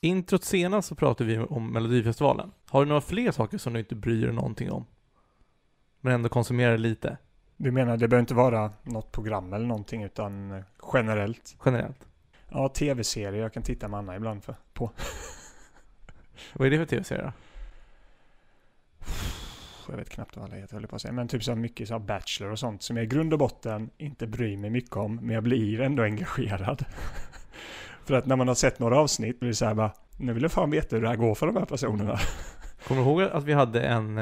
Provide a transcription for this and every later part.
Introt senast så pratade vi om Melodifestivalen. Har du några fler saker som du inte bryr dig någonting om? Men ändå konsumerar lite, Du menar, det behöver inte vara något program eller någonting, utan generellt? generellt? Ja, tv-serier. Jag kan titta med Anna ibland för, på. Vad är det för tv-serie då? Jag vet knappt vad alla heter, höll på att säga. Men typ så mycket så Bachelor och sånt som jag i grund och botten inte bryr mig mycket om, men jag blir ändå engagerad. för att när man har sett några avsnitt blir det så här bara, nu vill jag fan veta hur det här går för de här personerna. Kommer du ihåg att vi hade en,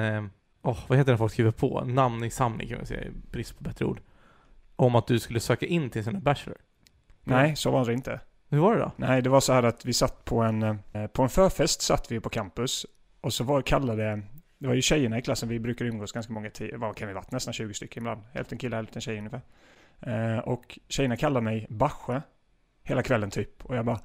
åh, vad heter det folk skriver på? Namninsamling kan man säga, brist på bättre ord. Om att du skulle söka in till sin Bachelor. Nej, så var det inte. Hur var det då? Nej, det var så här att vi satt på en, eh, på en förfest satt vi på campus. Och så var kallade, det var ju tjejerna i klassen, vi brukar umgås ganska många, vad kan vi varit, nästan 20 stycken ibland. Hälften killar, hälften tjejer ungefär. Eh, och tjejerna kallade mig Basche hela kvällen typ. Och jag bara,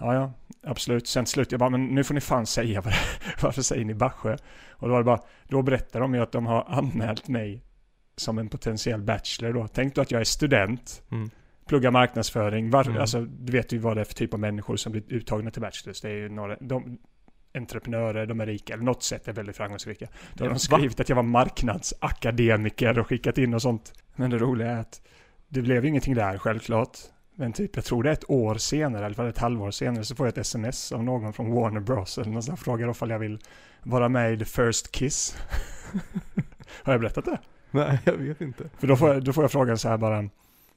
ja ja, absolut. Sen till slut, jag bara, men nu får ni fan säga vad det, varför säger ni Basche? Och då var det bara, då berättar de ju att de har anmält mig som en potentiell bachelor då. Tänk då att jag är student Mm. plugga marknadsföring. Var, Mm. alltså, du vet ju vad det är för typ av människor som blir uttagna till bachelors. Det är ju några, de, entreprenörer, de är rika, eller något sätt är väldigt framgångsrika. Då har de skrivit att jag var marknadsakademiker och skickat in och sånt. Men det roliga är att det blev ju ingenting där självklart. Men typ, jag tror det är ett år senare, fall ett halvår senare, så får jag ett sms av någon från Warner Bros. Eller någon som frågar ifall jag vill vara med i The First Kiss. har jag berättat det? Nej, jag vet inte. För då får jag, då får jag frågan så här bara.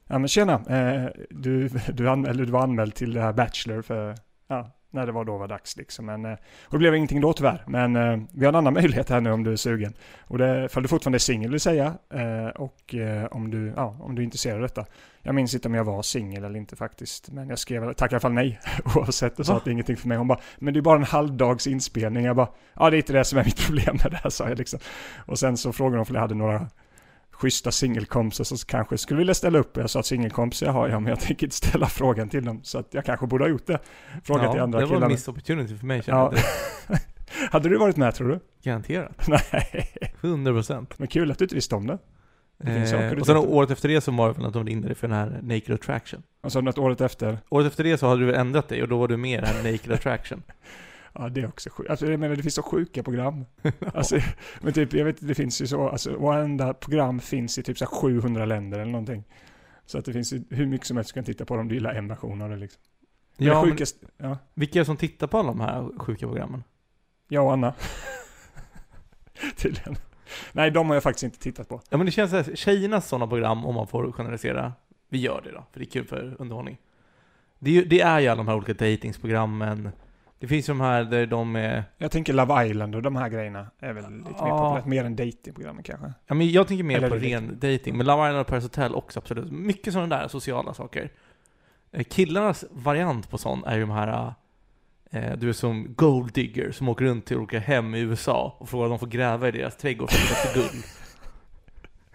Ja men tjena, eh, du, du, an, eller du var anmäld till det här Bachelor för, ja, när det var då var dags liksom. Men, eh, och det blev ingenting då tyvärr. Men eh, vi har en annan möjlighet här nu om du är sugen. Och det, för du fortfarande singel vill säga. Eh, och om, du, ja, om du är intresserad av detta. Jag minns inte om jag var singel eller inte faktiskt. Men jag skrev, tack i alla fall nej. Oavsett och sa Va? att det är ingenting för mig. Hon bara, men det är bara en halvdags inspelning. Jag bara, ja det är inte det som är mitt problem med det här sa jag liksom. Och sen så frågade hon om jag hade några schyssta singelkompisar som kanske skulle vilja ställa upp. Jag sa att singelkompisar har jag, men jag tänker inte ställa frågan till dem. Så att jag kanske borde ha gjort det. Fråga ja, till andra det var en miss opportunity för mig Ja. Hade du varit med tror du? Garanterat. Nej. 100%. Men kul att du inte visste om det. Det Eh, och sen tänkte- året efter det så var det väl att de ringde dig för den här Naked Attraction. Och så något året efter. Året efter det så hade du ändrat dig och då var du med i den här Naked Attraction. Ja, det är också sjukt. Alltså, jag menar, det finns så sjuka program. Alltså, men typ, jag vet det finns ju så, alltså, varenda program finns i typ så här 700 länder eller någonting. Så att det finns ju hur mycket som helst du kan titta på dem, du gillar en version av det liksom. ja, det men sjukast, ja, vilka är det som tittar på alla de här sjuka programmen? jag och Anna. Tydligen. Nej, de har jag faktiskt inte tittat på. Ja men det känns så här, tjejernas sådana program, om man får generalisera, vi gör det då, för det är kul för underhållning. Det är ju, det är ju alla de här olika datingsprogrammen. Det finns de här där de är, Jag tänker Love Island och de här grejerna är väl lite mer Ja. populärt. Mer än datingprogrammen kanske. ja men jag tänker mer Eller på ren dating, men Love Island och Paris Hotel också absolut. Mycket sådana där sociala saker. Eh, Killarnas variant på sån är ju de här, eh, du är som gold digger som åker runt till olika hem i USA och frågar om de får gräva i deras trädgård för att hitta guld.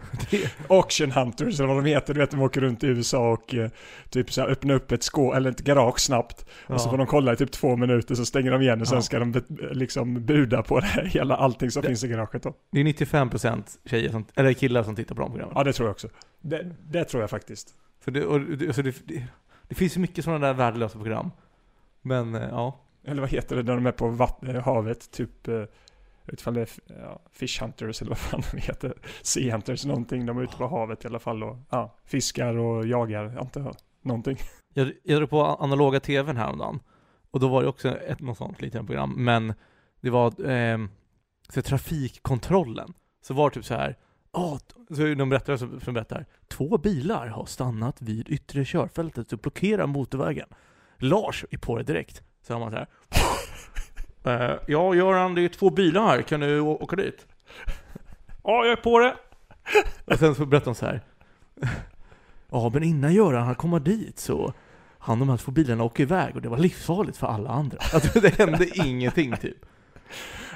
Auction Hunters eller vad de heter, du vet de åker runt i USA och eh, typ så här öppnar upp ett skå eller ett garage snabbt. Och så får de kolla i typ två minuter så stänger de igen och sen Ja. ska de be- liksom buda på det här, hela allting som Det- finns i garaget då. det är 95% tjejer som, eller killar som tittar på de programmen. Ja det tror jag också. Det, det tror jag faktiskt. För det, och, alltså det, det, det finns ju mycket sådana där värdelösa program. Men eh, ja. Eller vad heter det när de är på vatt- eh, havet, typ eh, Utifall det är ja, Fish Hunters eller vad fan de heter. Sea Hunters någonting. De är ute på havet i alla fall och ja, fiskar och jagar, antar jag. Någonting. Jag, jag drog på analoga tvn häromdagen. Och då var det också ett något sånt litet program. Men det var eh, så trafikkontrollen. Så var det typ så här. Ja, så de berättar, som berättar. Två bilar har stannat vid yttre körfältet och blockerar motorvägen. Lars är på det direkt. Så har man så här. Eh, ja, Göran, det är två bilar här. Kan du åka dit? Ja, jag är på det. Och sen så berättar de så här. Ja, men innan Göran han kommer dit så han de här två bilarna åker iväg och det var livsfarligt för alla andra. Alltså det hände ingenting typ.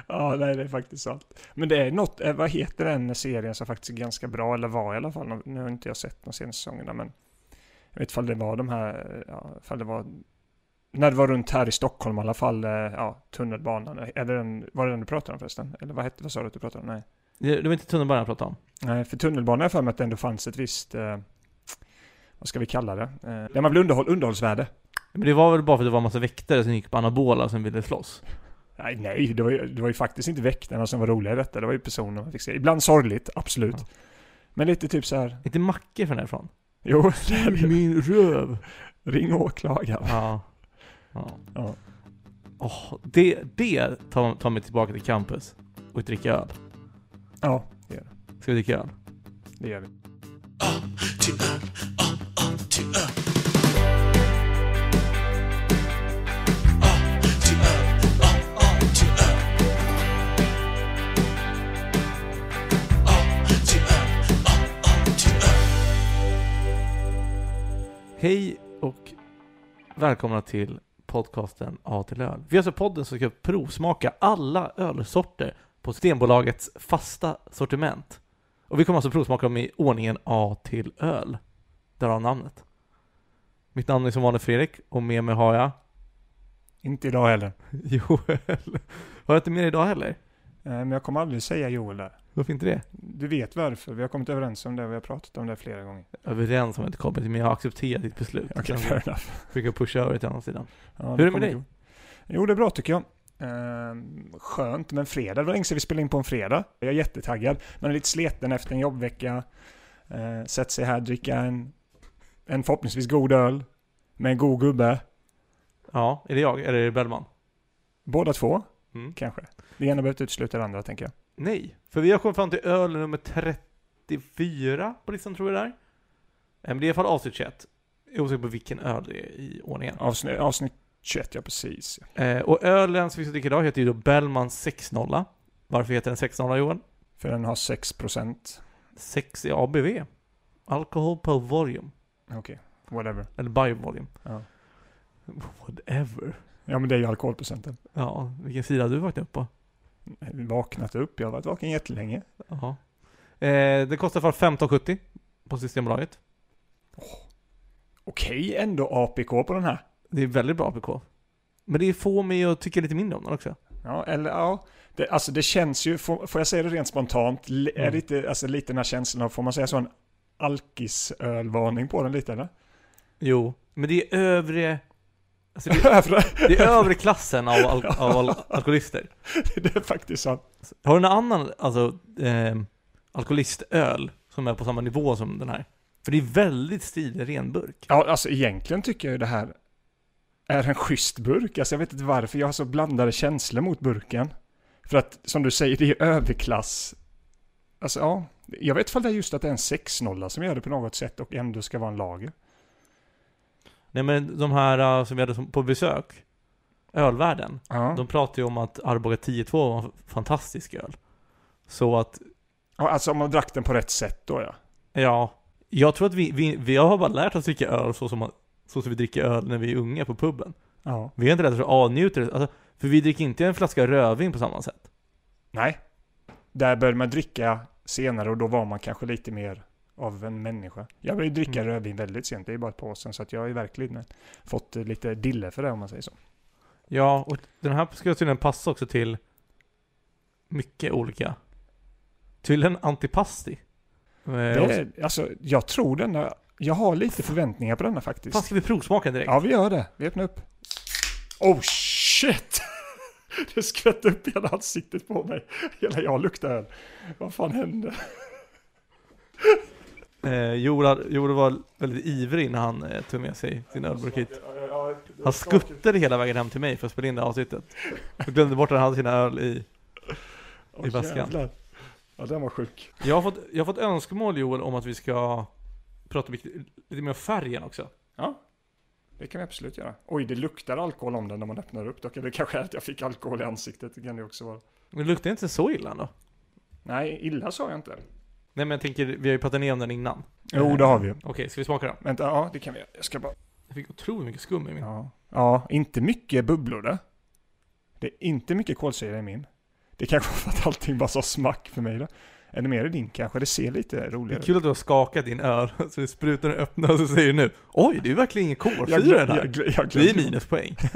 Ja, nej det är faktiskt sant. Men det är något, eh, vad heter den serien som faktiskt är ganska bra, eller var i alla fall. Nu har inte jag sett de senaste säsongerna, men jag vet ifall det var de här, ja, ifall det var när det var runt här i Stockholm i alla fall, eh, ja, tunnelbanan. Är det den, var det den du pratade om förresten? Eller vad, hette, vad sa du att du pratade om? Nej. Det, det var inte tunnelbanan jag pratade om. Nej, för tunnelbanan jag för mig att det ändå fanns ett visst, eh, vad ska vi kalla det? Eh, där man vill underhåll, underhållsvärde. Men det var väl bara för att det var en massa väktare som gick på anabola som ville slåss? Nej, nej det, var ju, det var ju faktiskt inte väktarna som var roliga i detta. Det var ju personer man fick se. Ibland sorgligt, absolut. Ja. Men lite typ så här. Inte Macke från därifrån? Jo, det är det. Min röv! ring åklagaren. Ja. Ja. Ja. Åh, det, det tar, tar mig tillbaka till campus och dricka öl. ja, Ska vi dricka öl? det gör vi. Hej och välkomna till podcasten A till öl. Vi är alltså podden som ska provsmaka alla ölsorter på Systembolagets fasta sortiment. Och vi kommer alltså provsmaka dem i ordningen A till öl. Därav namnet. Mitt namn är som vanligt Fredrik och med mig har jag Inte idag heller. Joel. Har jag inte med dig idag heller? Eh, Men jag kommer aldrig säga Joel där. Varför inte det? Du vet varför. Vi har kommit överens om det. Vi har pratat om det flera gånger. Överens om det kommer till, men jag har accepterat ditt beslut. Okej, Jag fair enough. brukar pusha över till andra sidan. Ja, Hur är det med dig? Jo, det är bra tycker jag. Ehm, skönt, men fredag. Det var länge sedan vi spelade in på en fredag. Jag är jättetaggad. Man är lite sleten efter en jobbvecka. Uh, Sätter sig här, dricka en, en förhoppningsvis god öl. Med en god gubbe. Ja, är det jag eller är det Bellman? Båda två, Mm. kanske. Det ena behöver inte utesluta det andra, tänker jag. Nej, för vi har kommit fram till öl nummer 34 på listan tror jag det är. Eh, Men det är i alla fall avsnitt 21. Jag är osäker på vilken öl det är i ordningen. Avsnitt, avsnitt 21, ja precis. Eh, och ölen som vi ska dricka idag heter ju då Bellman 6.0. Varför heter den 6.0 Johan? För den har 6%. 6 är ABV. Alcohol per volume. Okej, whatever. Eller biovolume. Ja. Whatever. Ja, men det är ju alkoholprocenten. Ja, vilken sida har du vaknat upp på? Vaknat upp, jag har varit vaken jättelänge. Jaha. Eh, det kostar fall 15,70 på Systembolaget. Okej, ändå APK på den här. Det är väldigt bra APK. Men det får mig att tycka lite mindre om den också. Ja, eller ja. Det, alltså det känns ju, får, får jag säga det rent spontant, li- är Mm. det inte, alltså lite den här känslan av, får man säga så, en alkisölvarning på den lite eller? Jo, men det är övre... Alltså det, det är övre klassen av, al av al alkoholister. det är faktiskt så. Har du en annan, alltså, eh, alkoholistöl som är på samma nivå som den här? För det är väldigt stilig renburk. Ja, alltså egentligen tycker jag ju det här är en schysst burk. Alltså jag vet inte varför, jag har så blandade känslor mot burken. För att, som du säger, det är överklass. Alltså ja, jag vet inte det är just att det är en 6-0 som gör det på något sätt och ändå ska vara en lager. Nej men de här uh, som vi hade som, på besök, ölvärlden, Ja. de pratade ju om att Arboga 10.2 var en fantastisk öl. Så att, ja, alltså om man drack den på rätt sätt då ja. ja, jag tror att vi, vi, vi har bara lärt oss dricka öl så som, man, så som vi dricker öl när vi är unga på puben. Ja. Vi har inte lärt oss att avnjuta det, alltså, för vi dricker inte en flaska rödvin på samma sätt. Nej. Där började man dricka senare och då var man kanske lite mer av en människa. Jag började dricka Mm. rödvin väldigt sent, det är bara ett par år sedan, så att jag har ju verkligen fått eh, lite dille för det om man säger så. Ja, och den här ska tydligen passa också till mycket olika. Tydligen antipasti. Eh, Det alltså, jag tror denna, jag har lite förväntningar på denna faktiskt. Fan, ska vi provsmaka direkt? Ja, vi gör det. Vi öppnar upp. Oh shit! Det skvätte upp hela ansiktet på mig. Hela jag luktar öl. Vad fan hände? Eh, Joel, Joel var väldigt ivrig när han eh, tog med sig sin ölburk hit. Han skuttade hela vägen hem till mig för att spela in det här avsnittet. Och glömde bort att han hade sina öl i... I väskan. Ja, den var sjuk. Jag har fått, jag har fått önskemål Joel om att vi ska prata lite, lite mer om färgen också. Ja, det kan vi absolut göra. Oj, det luktar alkohol om den när man öppnar upp. Dock, det kanske är att jag fick alkohol i ansiktet. Det kan det också vara. Men det luktar inte så illa ändå. Nej, illa sa jag inte. Nej men jag tänker, vi har ju pratat ner om den innan. Jo, det har vi ju. Okej, ska vi smaka då? Vänta, ja, det kan vi göra. Jag ska bara... Jag fick otroligt mycket skum i min. Ja, ja inte mycket bubblor där. Det är inte mycket kolsyra i min. Det kanske var för att allting bara sa smack för mig då. Är det mer i din kanske? Det ser lite Det är roligare ut. kul att du har skakat din öl, så det sprutar och öppnar och så säger du nu Oj, det är verkligen ingen kolsyra Jag, i den här. jag, glöm, jag Det är minuspoäng.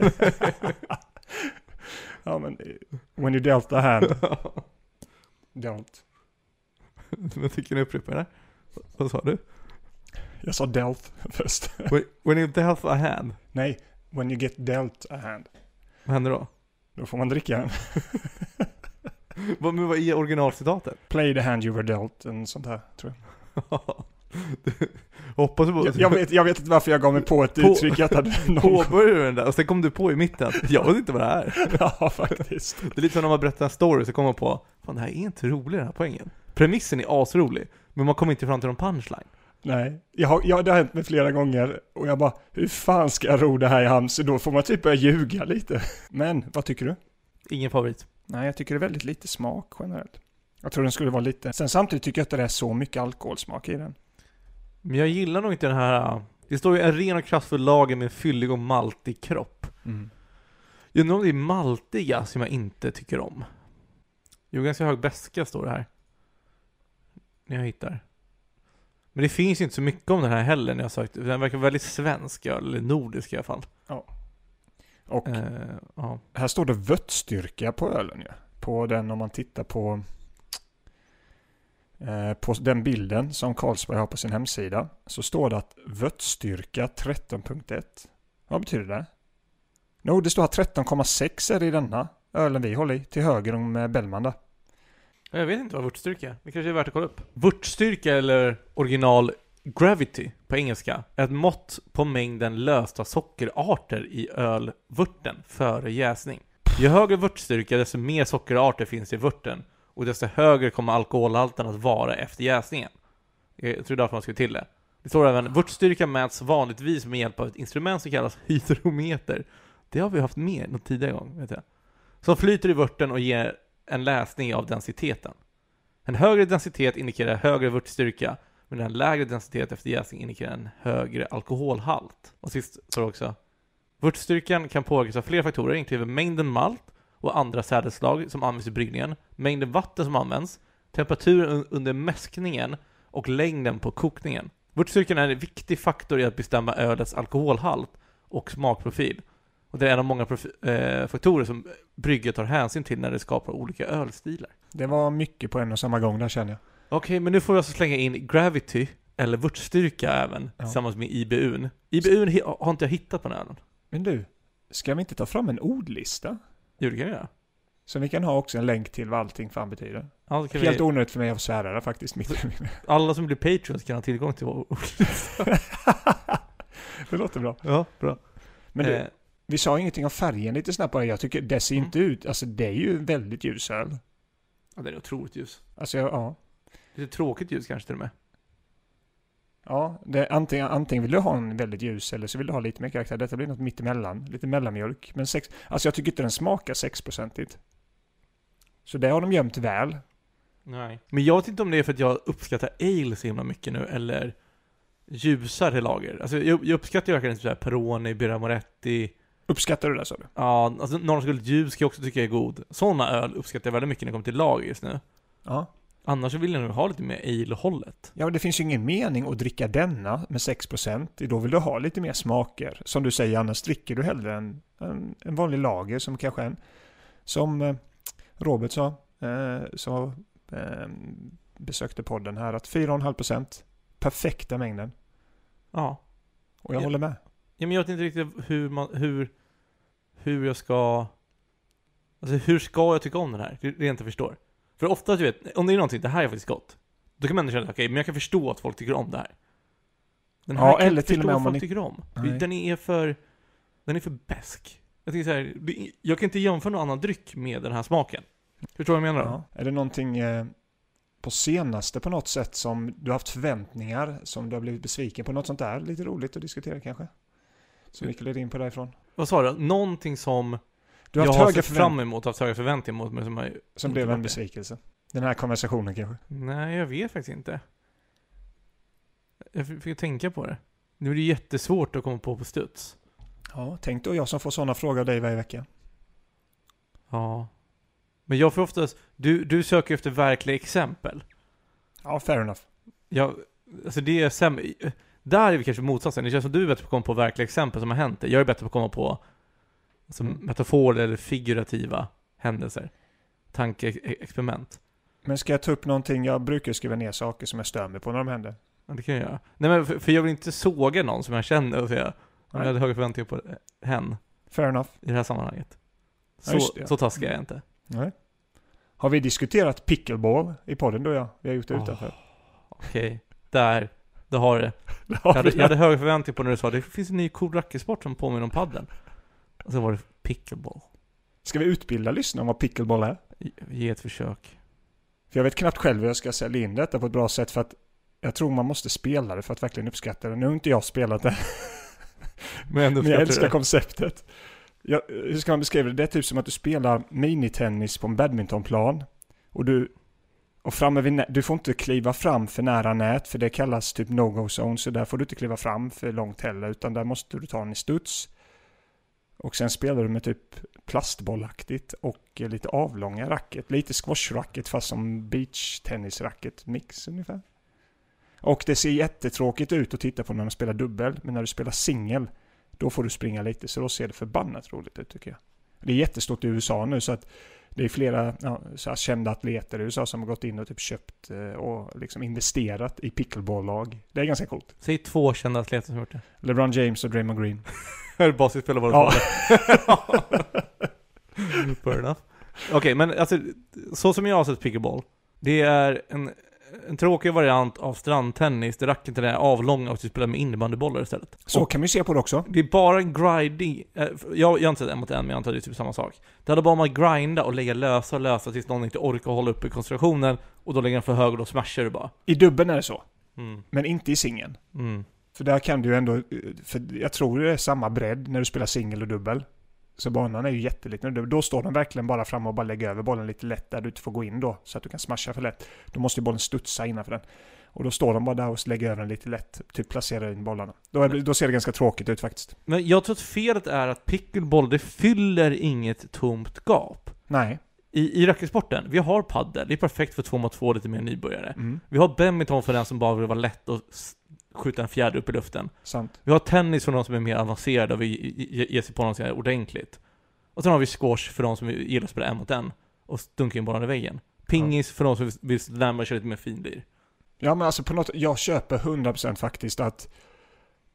Ja, men eh, when you dealt a hand, don't. Men tycker ni upprepar det? Vad sa du? Jag sa dealt först. When- When you dealt a hand. Nej, When you get dealt a hand. Vad händer då? Då får man dricka en. Vad, men vad är originalcitatet? Play the hand you were dealt, en sånt här tror jag. Hoppas på... Jag, jag, vet, jag vet inte varför jag gav mig på ett På- uttryck jag hade någon Påbörjade du den där och sen kom du på i mitten. Jag vet inte vad det är. Ja, faktiskt. Det är lite som när man berättar en story så kommer man på, fan det här är inte rolig den här poängen. Premissen är asrolig, men man kommer inte fram till någon punchline. Nej, jag har, jag, det har hänt mig flera gånger och jag bara, hur fan ska jag ro det här i hamn? Så då får man typ börja ljuga lite. Men, vad tycker du? Ingen favorit. Nej, jag tycker det är väldigt lite smak generellt. Jag tror den skulle vara lite... Sen samtidigt tycker jag inte det är så mycket alkoholsmak i den. Men jag gillar nog inte den här, det står ju en ren och kraftfull lager med en fyllig och maltig kropp. Jag undrar om det är maltiga som jag inte tycker om. Jo, ganska hög beska står det här. När jag hittar. Men det finns inte så mycket om den här heller när jag sökt. Den verkar väldigt svensk, eller nordisk i alla fall. Och Eh, ja. här står det vöttstyrka på ölen ju. På den om man tittar på eh, på den bilden som Carlsberg har på sin hemsida så står det att vöttstyrka 13.1. Vad betyder det? Jo, det står att 13,6 är det i denna ölen vi håller i, till höger om eh, Bellman där. Jag vet inte vad vörtstyrka är. Det kanske är värt att kolla upp. Vörtstyrka eller original gravity på engelska är ett mått på mängden lösta sockerarter i ölvörten före jäsning. Ju högre vörtstyrka desto mer sockerarter finns i vörten och desto högre kommer alkoholhalten att vara efter jäsningen. Jag tror därför man ska till det. Det står även vörtstyrka mäts vanligtvis med hjälp av ett instrument som kallas hydrometer. Det har vi haft med någon tidigare gång, vet jag. Som flyter i vörten och ger en läsning av densiteten. En högre densitet indikerar högre vörtstyrka, medan en lägre densitet efter jäsning indikerar en högre alkoholhalt. Och sist står det också Vörtstyrkan kan påverkas av flera faktorer, inklusive mängden malt och andra sädesslag som används i bryggningen, mängden vatten som används, temperaturen under mäskningen och längden på kokningen. Vörtstyrkan är en viktig faktor i att bestämma ölets alkoholhalt och smakprofil. Och det är en av många eh, faktorer som brygget tar hänsyn till när det skapar olika ölstilar. Det var mycket på en och samma gång där känner jag. Okej, men nu får vi alltså slänga in Gravity, eller vörtstyrka även, Ja. tillsammans med IBUn. IBUn har inte jag hittat på den här ölen. Men du, ska vi inte ta fram en ordlista? Jo, det kan vi göra. Så vi kan ha också en länk till vad allting fan betyder. Ja, så kan Helt vi, onödigt för mig att svära där faktiskt. Mitt alla som blir Patreons kan ha tillgång till vår det låter bra. Ja, bra. Men du, eh, vi sa ingenting om färgen lite snabbt bara. Jag tycker det ser Mm. inte ut, alltså det är ju väldigt ljus öl. ja, det är otroligt ljus. Alltså jag- ja. Lite tråkigt ljus kanske till och med. Ja, det, antingen, antingen vill du ha en väldigt ljus eller så vill du ha lite mer karaktär. Detta blir något mittemellan. Lite mellanmjölk. Men sex, alltså jag tycker inte den smakar 6-procentigt. Så det har de gömt väl. Nej. Men jag vet inte om det är för att jag uppskattar ale så himla mycket nu, eller ljusare lager. Alltså jag, jag uppskattar ju verkligen såhär Peroni, Birra Moretti, Uppskattar du det sa du? ja, alltså Norrlands Guld ljus kan jag också tycka är god. Sådana öl uppskattar jag väldigt mycket när det kommer till lager just nu. Ja. Annars vill jag nog ha lite mer ale-hållet. Ja, det finns ju ingen mening att dricka denna med 6%. Då vill du ha lite mer smaker. Som du säger, annars dricker du hellre en, en, en vanlig lager som kanske en, som eh, Robert sa, eh, så eh, besökte podden här, att 4,5% perfekta mängden. Ja. Och jag Ja. håller med. Ja, men jag vet inte riktigt hur man, hur, hur jag ska, alltså hur ska jag tycka om den här? Det är det jag inte förstår. För ofta, du vet, om det är någonting, det här är faktiskt gott. Då kan man känna, okej, men jag kan förstå att folk tycker om det här. Den här Ja, kan jag eller inte till och med om man folk inte- tycker om. Nej. Den är för, den är för besk. Jag tänker så här, jag kan inte jämföra någon annan dryck med den här smaken. Förstår du vad jag menar? då? Ja. Är det någonting eh, på senaste på något sätt som du har haft förväntningar som du har blivit besviken på? Något sånt där? Lite roligt att diskutera kanske? Som vi gled in på därifrån. Vad sa du? Någonting som Du har jag har sett fram emot, haft höga förväntningar mot, men som har som blev en besvikelse. Den här konversationen kanske? Nej, jag vet faktiskt inte. Jag fick tänka på det. Nu är det jättesvårt att komma på på studs. Ja, tänk då jag som får sådana frågor av dig varje vecka. Ja. Men jag får oftast, du, du söker efter verkliga exempel. Ja, fair enough. Jag, alltså det är sämre. Där är vi kanske motsatsen. Det känns som du är bättre på att komma på verkliga exempel som har hänt dig. Jag är bättre på att komma på alltså, metaforer eller figurativa händelser. Tankeexperiment. Men ska jag ta upp någonting? Jag brukar skriva ner saker som jag stör mig på när de händer. Ja, det kan jag göra. Nej men för, för jag vill inte såga någon som jag känner och säga Jag hade höga förväntningar på hen Fair enough. i det här sammanhanget. Ja, Så, just det. så taskig är jag inte. Nej. Har vi diskuterat pickleball i podden och jag? Vi har gjort det Åh. utanför. Okej, där. Det har det. Jag hade, jag hade höga förväntningar på när du sa det finns en ny cool racketsport som påminner om padel. Och så var det pickleball. Ska vi utbilda lyssnarna om vad pickleball är? Ge ett försök. För jag vet knappt själv hur jag ska sälja in detta på ett bra sätt för att jag tror man måste spela det för att verkligen uppskatta det. Nu har inte jag spelat det, Men men jag älskar det. konceptet. Ja, hur ska man beskriva det? Det är typ som att du spelar minitennis på en badmintonplan. Och du, och framme vid du får inte kliva fram för nära nät för det kallas typ no-go zone. Så där får du inte kliva fram för långt heller utan där måste du ta den i studs. Och sen spelar du med typ plastbollaktigt och lite avlånga racket. Lite squashracket fast som beachtennisracket mix ungefär. Och det ser jättetråkigt ut att titta på när man spelar dubbel. Men när du spelar singel då får du springa lite. Så då ser det förbannat roligt ut tycker jag. Det är jättestort i USA nu så att det är flera ja, så kända atleter i USA som har gått in och typ köpt eh, och liksom investerat i pickleball-lag. Det är ganska coolt. Säg två kända atleter som gjort det. LeBron James och Draymond Green. Basketspelare var det Ja. Fair enough. Okej, men alltså, så som jag har sett pickleball, det är en, en tråkig variant av strandtennis där racketen är avlånga och du spelar med innebandybollar istället. Så Och kan vi se på det också. det är bara en grinding, eh, jag, jag har inte sett en mot en, men jag antar det är typ samma sak. Det hade bara om att grinda och lägga lösa och lösa tills någon inte orkar hålla uppe koncentrationen, och då lägger den för hög och då smashar du bara. I dubben är det så. Mm. Men inte i singeln. Mm. För där kan du ju ändå, för jag tror det är samma bredd när du spelar singel och dubbel. Så banan är ju jätteliten. Då står de verkligen bara fram och bara lägger över bollen lite lätt där du inte får gå in då. Så att du kan smasha för lätt. Då måste ju bollen studsa innanför den. Och då står de bara där och lägger över den lite lätt. Typ placerar in bollarna. Då, är, då ser det ganska tråkigt ut faktiskt. Men jag tror att felet är att pickleball, det fyller inget tomt gap. Nej. I, i racketsporten, vi har paddel, det är perfekt för två mot två lite mer nybörjare. Mm. Vi har badminton för den som bara vill vara lätt och skjuta en fjäder upp i luften. Sant. Vi har tennis för de som är mer avancerade och vill ge- ge ge sig på något sånt här ordentligt. Och sen har vi squash för de som gillar att spela en mot en och dunka in bollen i väggen. Pingis för de som vill närma sig lite mer finlir. Ja men alltså på något, jag köper 100% faktiskt att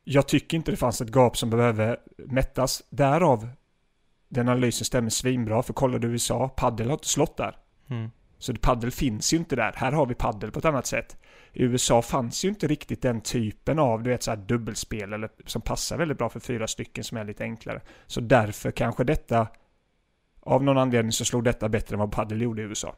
jag tycker inte det fanns ett gap som behöver mättas. Därav den analysen stämmer svinbra. För kollar du USA, paddel har inte slått där. Mm. Så paddel finns ju inte där. Här har vi paddel på ett annat sätt. I USA fanns ju inte riktigt den typen av du vet, så här dubbelspel eller, som passar väldigt bra för fyra stycken som är lite enklare. Så därför kanske detta, av någon anledning så slog detta bättre än vad paddel gjorde i USA.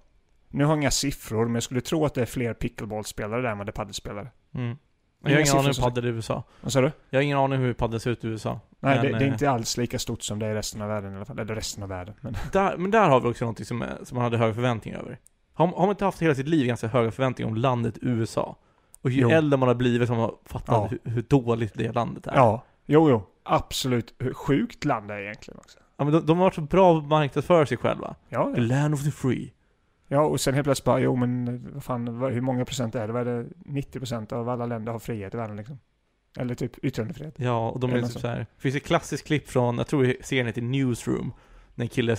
Nu har jag inga siffror, men jag skulle tro att det är fler pickleballspelare där än vad det är paddelspelare. Mm. Jag har ingen aning hur som paddel är i USA. Vad sa du? Jag har ingen aning hur paddel ser ut i USA. Nej, Men, det, det är eh, inte alls lika stort som det är i resten av världen i alla fall. Eller resten av världen. Men Där, men där har vi också något som, är- som man hade höga förväntningar över. Har, har man inte haft hela sitt liv ganska höga förväntningar om landet USA? Och ju Jo. äldre man har blivit har man fattat Ja. hur, hur dåligt det landet är. ja, jo, jo. Absolut. Hur sjukt land det är egentligen också. Ja, men de, de har varit så bra på marknadsföra sig själva. Ja, The ja. land of the free. ja, och sen helt plötsligt bara, jo men vad fan, hur många procent är det? Vad är det? 90 procent av alla länder har frihet i världen liksom. Eller typ yttrandefrihet. Ja, och de är typ så. så här. Det finns ett klassiskt klipp från, jag tror serien heter Newsroom. När en kille,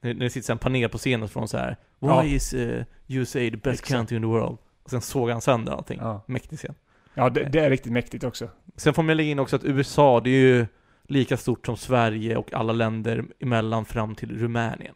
när det sitter så en panel på scenen från så här. Why Ja. is uh, USA the best Exakt. country in the world? Och sen såg han sönder allting. Ja, Mäktig scen. ja det, det är riktigt mäktigt också. Sen får man lägga in också att USA, det är ju lika stort som Sverige och alla länder emellan fram till Rumänien.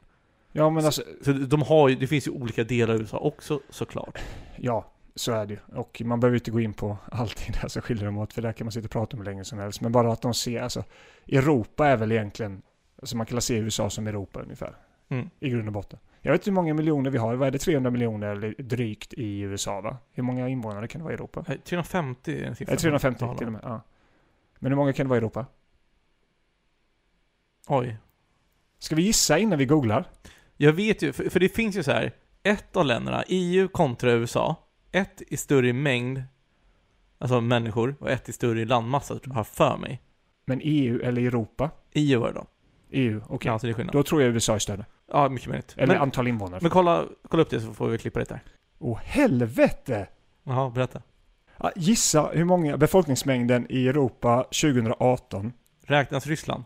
Ja, men alltså, Så de har ju, det finns ju olika delar av USA också såklart. ja, så är det ju. Och man behöver inte gå in på allting där som skiljer dem åt, för där kan man sitta och prata om hur länge som helst. Men bara att de ser, alltså, Europa är väl egentligen, alltså man kan se USA som Europa ungefär. Mm. I grund och botten. Jag vet inte hur många miljoner vi har. Vad är det? 300 miljoner eller drygt i USA va? Hur många invånare kan det vara i Europa? Eh, 350 är en siffra. Är det 350 Ja, till och med? Ja. Men hur många kan det vara i Europa? Oj. Ska vi gissa innan vi googlar? Jag vet ju, för, för det finns ju så här. ett av länderna, EU kontra USA, ett i större mängd, alltså människor, och ett i större landmassa, har för mig. Men EU eller Europa? EU var det då. EU, okej. Ja, så det är skillnad. Då tror jag USA är större. Ja, mycket möjligt. Eller Men, antal invånare. men kolla, kolla upp det så får vi klippa det där. Åh helvete! Jaha, berätta. Ja, gissa hur många befolkningsmängden i Europa 2018. Räknas Ryssland?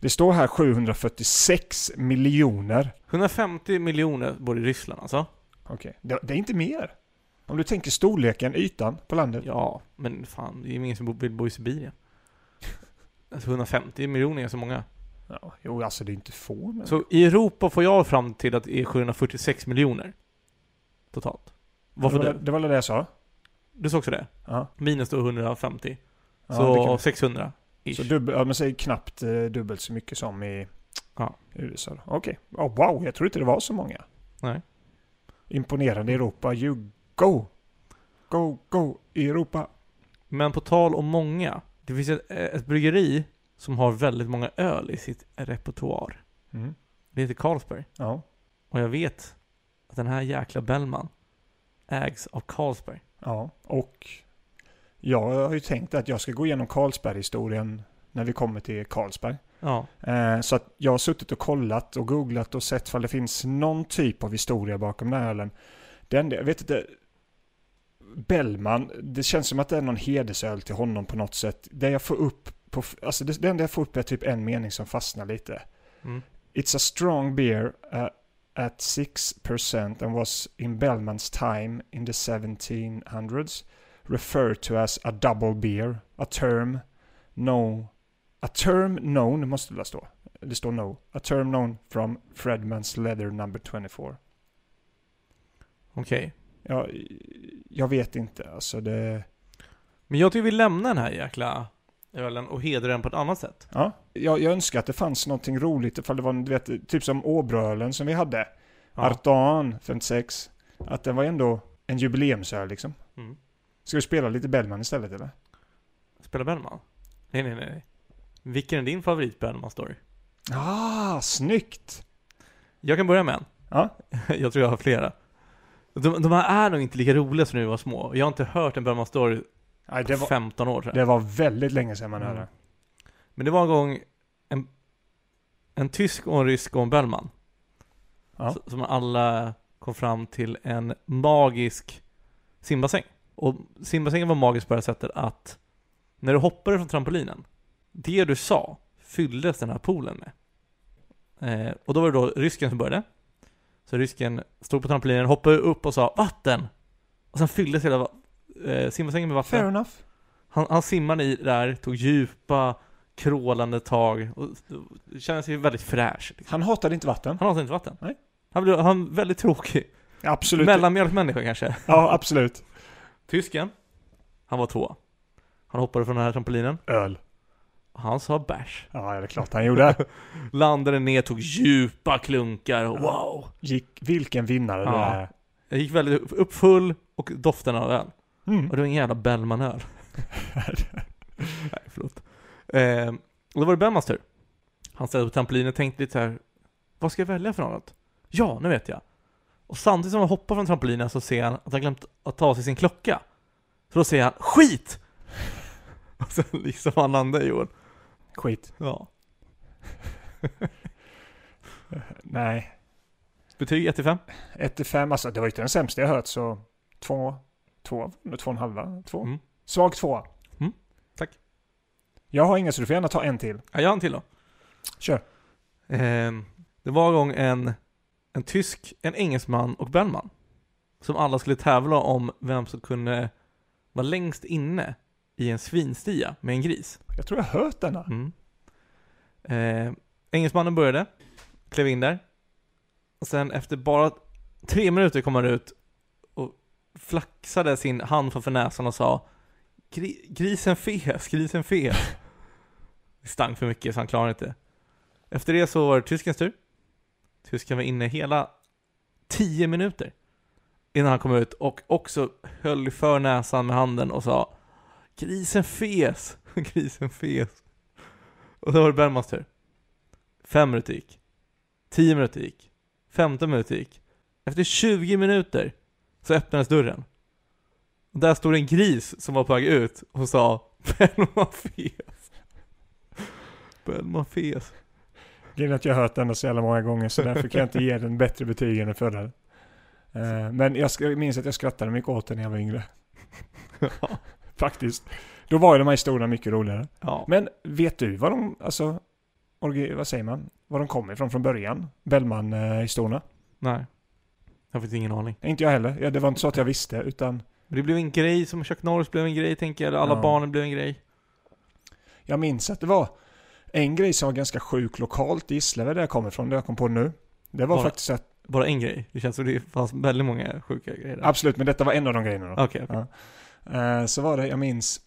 Det står här 746 miljoner. 150 miljoner bor i Ryssland alltså? Okej, det, det är inte mer. Om du tänker storleken, ytan på landet. Ja, men fan, det är ingen som vill bo i Sibirien. Alltså 150 miljoner är så många. Ja, jo, alltså det är inte få. Men... Så i Europa får jag fram till att det är 746 miljoner. Totalt. Varför det? Var, det? var det jag sa? Du sa också det? Ja. Minus då 150. Ja, så det kan- 600. Ish. Så dubbel, ja, men säg knappt eh, dubbelt så mycket som i Ja. USA. Okej. Oh, wow, jag tror inte det var så många. Nej. Imponerande Europa. You go! Go, go Europa! Men på tal om många. Det finns ett, ett bryggeri som har väldigt många öl i sitt repertoar. Mm. Det heter Carlsberg. Ja. Och jag vet att den här jäkla Bellman ägs av Carlsberg. Ja, och jag har ju tänkt att jag ska gå igenom Carlsberg-historien när vi kommer till Carlsberg. Ja. Eh, så att jag har suttit och kollat och googlat och sett om det finns någon typ av historia bakom den här ölen. Den, jag vet inte, Bellman, det känns som att det är någon hedersöl till honom på något sätt. Det jag får upp, på, alltså det, det enda jag får upp är typ en mening som fastnar lite. Mm. It's a strong beer uh, at 6% and was in Bellman's time in the 1700s referred to as a double beer, a term no, a term known, måste det stå. Det står no. A term known from Fredman's leather number 24. Okej. Ja, jag vet inte, alltså det... Men jag tycker vi lämnar den här jäkla ölen och hedrar den på ett annat sätt. Ja, jag, jag önskar att det fanns någonting roligt ifall det var, du vet, typ som Åbrölen som vi hade. Ja. Artan 56. Att det var ändå en jubileumsöl liksom. Mm. Ska vi spela lite Bellman istället eller? Spela Bellman? Nej, nej, nej. Vilken är din favorit Bellman-story? Ah, snyggt! Jag kan börja med en. Ja. jag tror jag har flera. De, de här är nog inte lika roliga som när vi var små. Jag har inte hört en Bellman-story Nej, det var, 15 år jag. det var väldigt länge sedan man Mm. hörde. Men det var en gång en, en tysk och en rysk och en Bellman. Ja. Som alla kom fram till en magisk simbassäng. Och simbassängen var magisk på det sättet att när du hoppade från trampolinen, det du sa fylldes den här poolen med. Eh, och då var det då rysken som började. Så rysken stod på trampolinen, hoppade upp och sa 'Vatten!' Och sen fylldes hela eh, simbassängen med vatten. Fair enough. Han, han simmade i där, tog djupa, krålande tag och det kändes ju väldigt fräsch. Liksom. Han hatade inte vatten. Han har inte vatten. Nej. Han blev han var väldigt tråkig. Absolut. Mellanmjölkmänniska kanske. Ja, absolut. Tysken, han var två. Han hoppade från den här trampolinen. Öl. Han sa bärs. Ja, det är klart han gjorde. Landade ner, tog djupa klunkar och wow. Gick, vilken vinnare det Ja. är. Jag gick väldigt upp full och doften av öl. Mm. Och det var en jävla Bellmanöl. Nej, förlåt. Eh, och då var det Bellmans tur. Han ställde på trampolinen och tänkte lite så här. Vad ska jag välja för något? Ja, nu vet jag. Och samtidigt som han hoppar från trampolinen så ser han att han glömt att ta av sig sin klocka. Så då säger han SKIT! Och sen liksom han landar i jorden. Skit. Ja. Nej. Betyg 1 till 5? 1 till 5, alltså det var inte den sämsta jag hört så två, två, två och en halva, två. Mm. Svag två. Mm, tack. Jag har inga så du får gärna ta en till. Ja, jag har en till då. Kör. Ehm, det var en gång en, en tysk, en engelsman och Bellman. Som alla skulle tävla om vem som kunde vara längst inne i en svinstia med en gris. Jag tror jag har hört denna. Mm. Eh, engelsmannen började, klev in där. Och sen efter bara tre minuter kom han ut flaxade sin hand framför näsan och sa "Gri- Grisen fes, grisen fes. Det stank för mycket så han klarade inte. Efter det så var det tyskens tur. Tysken var inne hela tio minuter innan han kom ut och också höll för näsan med handen och sa Grisen fes, grisen fes. Och då var det Bellmans tur. Fem minuter gick. Tio minuter gick. Femton minuter gick. Efter 20 minuter så öppnades dörren. Och där stod en gris som var på väg ut och sa Bellman fes. Bellman fes. Grejen att jag har hört denna så jävla många gånger så därför kan jag inte ge den bättre betyg än den förra. Eh, Men jag minns att jag skrattade mycket åt den när jag var yngre. Faktiskt. Då var ju de här historierna mycket roligare. Ja. Men vet du vad de, alltså, vad säger man? Var de kom ifrån från början? Bellman-historierna? Nej. Jag har faktiskt ingen aning. Inte jag heller. Ja, det var inte så att jag visste, utan Men det blev en grej som Chuck Norris blev en grej tänker jag. Alla Ja. barnen blev en grej. Jag minns att det var en grej som var ganska sjuk lokalt i Gislaved där jag kommer ifrån, det jag kom på nu. Det var Bara- faktiskt att, Bara en grej. Det känns som det fanns väldigt många sjuka grejer där. absolut, men detta var en av de grejerna då. Okej, okej. Ja. Eh, Så var det, jag minns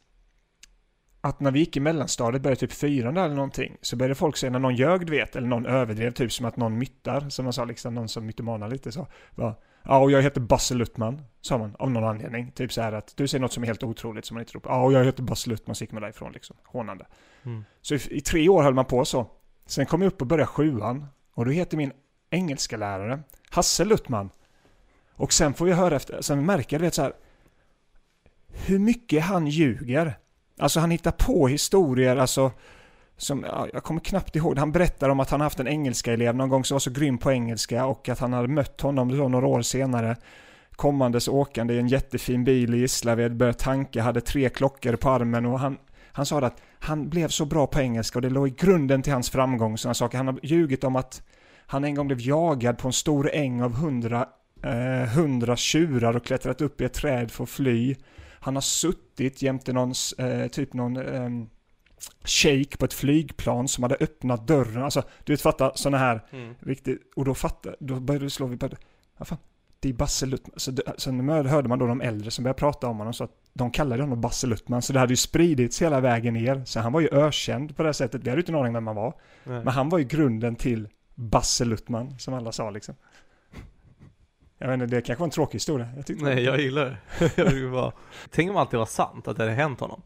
att när vi gick i mellanstadiet, började typ fyran eller någonting, så började folk säga när någon ljög, du vet, eller någon överdrev, typ som att någon myttar, som man sa liksom, någon som mytomanar lite så. Var, ja, och jag heter Basse Luttman, sa man, av någon anledning. Typ så här att du säger något som är helt otroligt som man inte tror på. Ja, och jag heter Basse Luttman, så gick man därifrån liksom, hånande. Mm. Så i, i tre år höll man på så. Sen kom jag upp och började sjuan, och då heter min engelska lärare Hasse Luttman. Och sen får jag höra efter, sen märker jag, du vet så här, hur mycket han ljuger. Alltså han hittar på historier, alltså som, ja, jag kommer knappt ihåg, han berättar om att han haft en engelska elev någon gång som var så grym på engelska och att han hade mött honom då några år senare kommandes åkande i en jättefin bil i Gislaved, började tanka, hade tre klockor på armen och han, han sa att han blev så bra på engelska och det låg i grunden till hans framgång, sådana saker. Han har ljugit om att han en gång blev jagad på en stor äng av hundra, eh, hundra tjurar och klättrat upp i ett träd för att fly. Han har suttit jämte någon, eh, typ någon eh, shake på ett flygplan som hade öppnat dörren. Alltså, du vet fatta sådana här Mm. riktigt, och då fattade, då började det slå, vi började, vad fan, det är Basse Luttman. Så det, sen hörde man då de äldre som började prata om honom så att de kallade honom Basse Luttman. Så det hade ju spridits hela vägen ner. Så han var ju ökänd på det här sättet. Vi hade ju inte en aning vem han var. Nej. Men han var ju grunden till Basse Luttman, som alla sa liksom. Jag vet inte, det kanske var en tråkig historia. Jag Nej, jag gillar det. jag bara... Tänk om allt det var sant, att det hade hänt honom.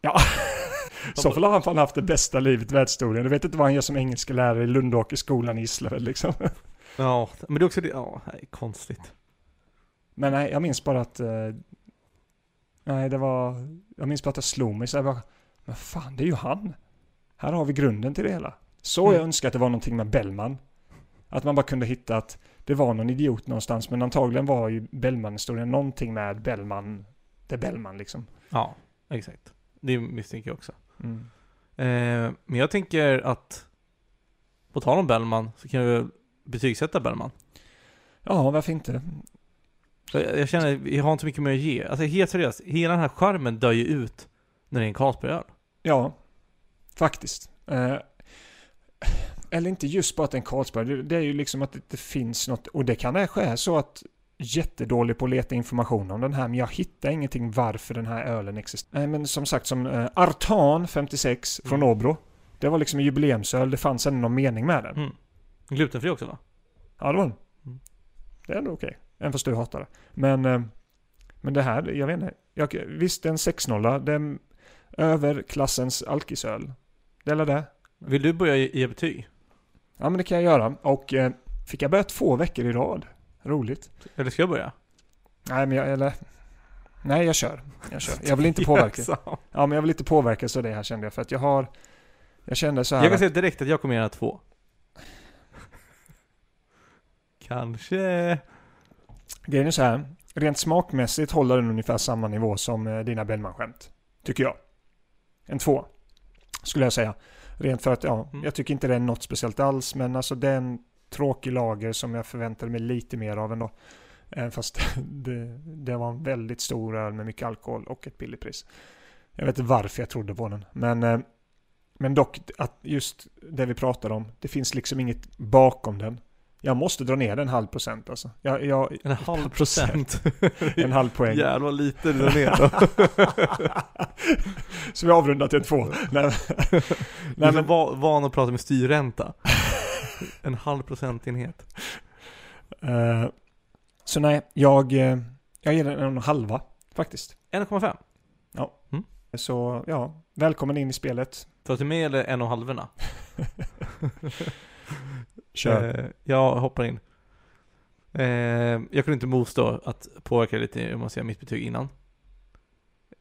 Ja. Så fall har han fan haft det bästa livet i världshistorien. Du vet inte vad han gör som engelska lärare i Lundåkerskolan i Gislaved liksom. Ja, men det är också det, ja, det är konstigt. Men nej, jag minns bara att... Eh, nej, det var... Jag minns bara att det slog mig så jag bara... Men fan, det är ju han! Här har vi grunden till det hela. Så Mm. jag önskar att det var någonting med Bellman. Att man bara kunde hitta att det var någon idiot någonstans, men antagligen var ju Bellman-historien någonting med Bellman. Det Bellman liksom. Ja, exakt. Det misstänker jag också. Mm. Eh, men jag tänker att, på tal om Bellman, så kan vi betygsätta Bellman. Ja, varför inte? Jag, jag känner, vi har inte mycket mer att ge. Alltså helt seriöst, hela den här charmen dör ju ut när det är en Carlsbergöl. Ja, faktiskt. Eh, eller inte just bara att en Carlsberg. Det, är ju liksom att det inte finns något. Och det kan kanske är så att jättedålig på att leta information om den här. Men jag hittar ingenting varför den här ölen existerar. Nej, men som sagt som eh, Artan 56 från Mm. Åbro. Det var liksom en jubileumsöl. Det fanns ändå någon mening med den. Mm. Glutenfri också va? Ja, det var den. Mm. Det är ändå okej. Även fast du hatar det. Men, eh, men det här, jag vet inte. Jag, visst, det är en 6-0. Det är en överklassens alkisöl. Det är det. Vill du börja ge betyg? Ja, men det kan jag göra. Och eh, fick jag börja två veckor i rad. Roligt. Eller ska jag börja? Nej, men jag, eller... Nej, jag kör. Jag kör. Jag vill inte påverka. Ja, men jag vill inte påverkas av det här kände jag. För att jag har... Jag kände så här... Jag kan säga direkt att jag kommer göra två. Kanske. Grejen är så här. Rent smakmässigt håller den ungefär samma nivå som eh, dina Bellman-skämt. Tycker jag. En två. Skulle jag säga. Rent för att, ja, Mm. jag tycker inte det är något speciellt alls. Men alltså det är en tråkig lager som jag förväntade mig lite mer av ändå. Även fast det, det var en väldigt stor öl med mycket alkohol och ett billigt pris. Jag vet inte varför jag trodde på den. Men, eh, men dock, att just det vi pratar om. Det finns liksom inget bakom den. Jag måste dra ner en halv procent alltså. Jag, jag, En halv procent. en halv poäng. Jävlar lite det ner då. Så vi avrundar till två. Nej, Nej, men men, va- van att prata med styrränta. En halv procentenhet. eh, så nej, jag, eh, jag ger den en halva faktiskt. 1,5. Så ja, välkommen in i spelet. Tar du med eller en och halvorna? Kör. Eh, jag hoppar in. Eh, jag kunde inte motstå att påverka lite om man ser mitt betyg innan.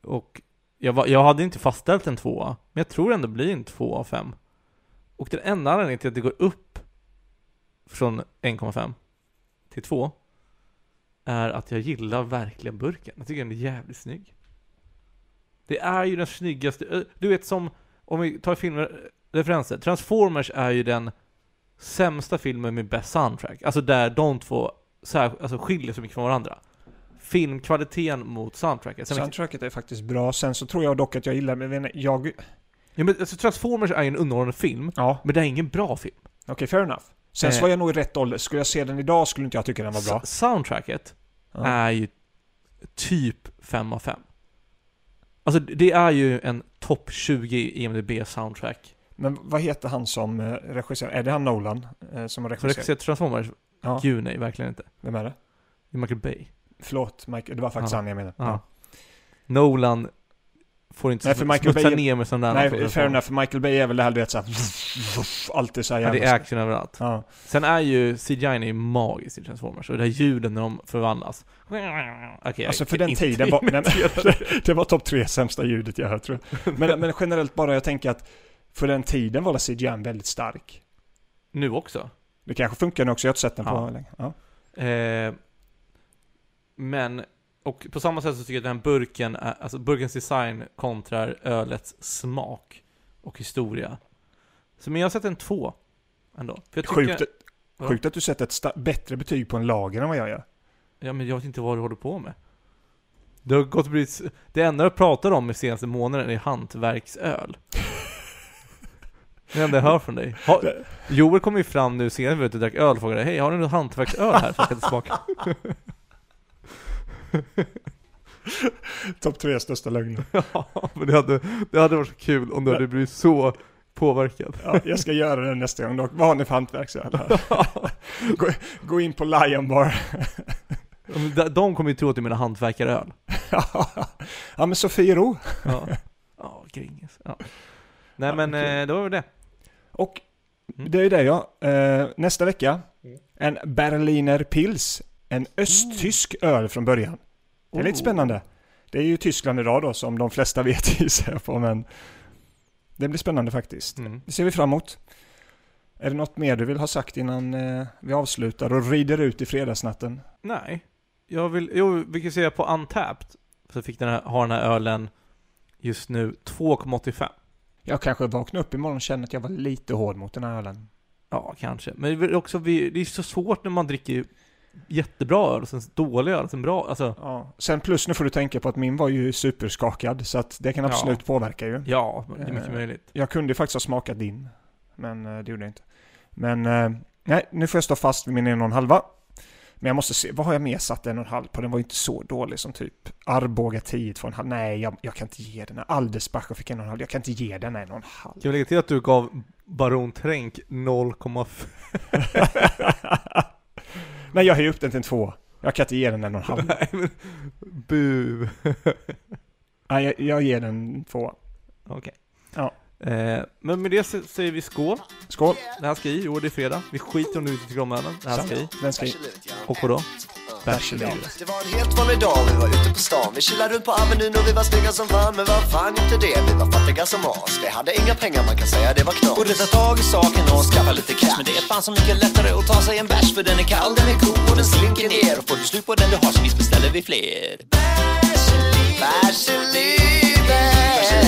Och jag, var, jag hade inte fastställt en tvåa, men jag tror ändå det blir en tvåa av fem. Och den enda anledningen till att det går upp från 1,5 till 2 är att jag gillar verkligen burken. Jag tycker den är jävligt snygg. Det är ju den snyggaste, du vet som, om vi tar filmreferenser, Transformers är ju den sämsta filmen med bäst soundtrack. Alltså där de två alltså skiljer så mycket från varandra. Filmkvaliteten mot soundtracket. Sen Soundtracket är faktiskt bra. Sen så tror jag dock att jag gillar, men jag Ja, men alltså, Transformers är ju en underhållande film, Ja, men det är ingen bra film. okej, fair enough. Sen Eh. så var jag nog i rätt ålder. Skulle jag se den idag skulle inte jag tycka den var bra. S- soundtracket Ja. är ju typ 5 av 5. Alltså det är ju en topp 20 i IMDB soundtrack. Men vad heter han som eh, regisserar? Är det han Nolan eh, som har regisserat? sett Transformers? Ja, Gud nej, verkligen inte. vem är det? Det är Michael Bay. Förlåt, Michael. Det var faktiskt Ja. han jag menade. Ja. Nolan får inte Nej, för Michael smutsa Bay- ner med sådana Nej, fair enough. För Michael Bay är väl det här du vet såhär... Alltid såhär Ja, det är action överallt. Ja. Sen är ju CGI är magiskt i Transformers och det här ljuden när de förvandlas. Okej, Alltså för den tiden var... Nej, det var topp tre sämsta ljudet jag hört tror jag. Men, men generellt bara, jag tänker att för den tiden var CGI väldigt stark. Nu också. Det kanske funkar nu också, jag har inte sett den på Ja. länge. Ja. Eh, men, och på samma sätt så tycker jag att den här burken, är, alltså burkens design kontrar ölets smak och historia. Så men jag har sett en två ändå. För jag tycker, Sjukt, Ja. sjukt att du sätter ett bättre betyg på en lager än vad jag gör. Ja men jag vet inte vad du håller på med. Det har gått och blivit, det enda jag pratar om i senaste månaden är hantverksöl. Det enda jag hör från dig. Ha, Joel kom ju fram nu senast vi var ute och drack öl och frågade Hej, har du något hantverksöl här så jag kan smaka? Topp tre största lögner. Ja, men det hade, det hade varit så kul om du hade blivit så påverkad. Ja, jag ska göra det nästa gång dock. Vad har ni för hantverksöl här? gå, gå in på Lion Bar. De kommer ju tro att du menar hantverkaröl. ja men Sofiero. Ja, ja Gränges. Ja. Nej men eh, det var väl det. Och Mm. det är det ja. Eh, nästa vecka. Mm. En Berliner Pils. En östtysk öl från början. Det är lite Oh. spännande. Det är ju Tyskland idag då som de flesta vet gissar jag på men det blir spännande faktiskt. Mm. Det ser vi fram emot. Är det något mer du vill ha sagt innan eh, vi avslutar och rider ut i fredagsnatten? Nej. Jag vill, jo, vi kan säga på Untapped, så fick den här, har den här ölen just nu 2,85. Jag kanske vaknar upp imorgon och känner att jag var lite hård mot den här ölen. Ja, kanske. Men det är också, det är så svårt när man dricker jättebra öl och sen dålig öl och sen bra, alltså. Ja. Sen plus nu får du tänka på att min var ju superskakad så att det kan Ja. absolut påverka ju. Ja, det är mycket Eh, möjligt. Jag kunde ju faktiskt ha smakat din. Men eh, det gjorde jag inte. Men eh, nej, nu får jag stå fast vid min en och en halva. Men jag måste se, vad har jag mer satt en och en halv på? Den var ju inte så dålig som typ Arboga 10 två och en halv. Nej, jag, jag kan inte ge den. här. Aldersbacher fick en och en halv. Jag kan inte ge den en och en halv. Kan vi lägga till att du gav Baron Tränk 0,5? Nej, jag höjer upp den till en två. Jag kan inte ge den en och en halv. Nej men, bu. Nej, jag, jag ger den en två. Okej. Ja. Eh, men med det säger vi skål. Skål. Det här ska i, jo det är fredag. Vi skiter om du inte tycker om ölen. Det här ska i. Den ska i. Och vadå? Bärs i livet. Det var en helt vanlig dag, vi var ute på stan. Vi chillade runt på Avenyn och vi var snygga som fan. Men vad fan inte det, vi var fattiga som as. Vi hade inga pengar, man kan säga det var knas. Borde ta tag i saken och skaffa lite cash. Men det är fan så mycket lättare att ta sig en bärs. För den är kall, den är cool och den slinker ner. Och får du slut på den du har så visst beställer vi fler. Bärs i livet. Bärs i livet.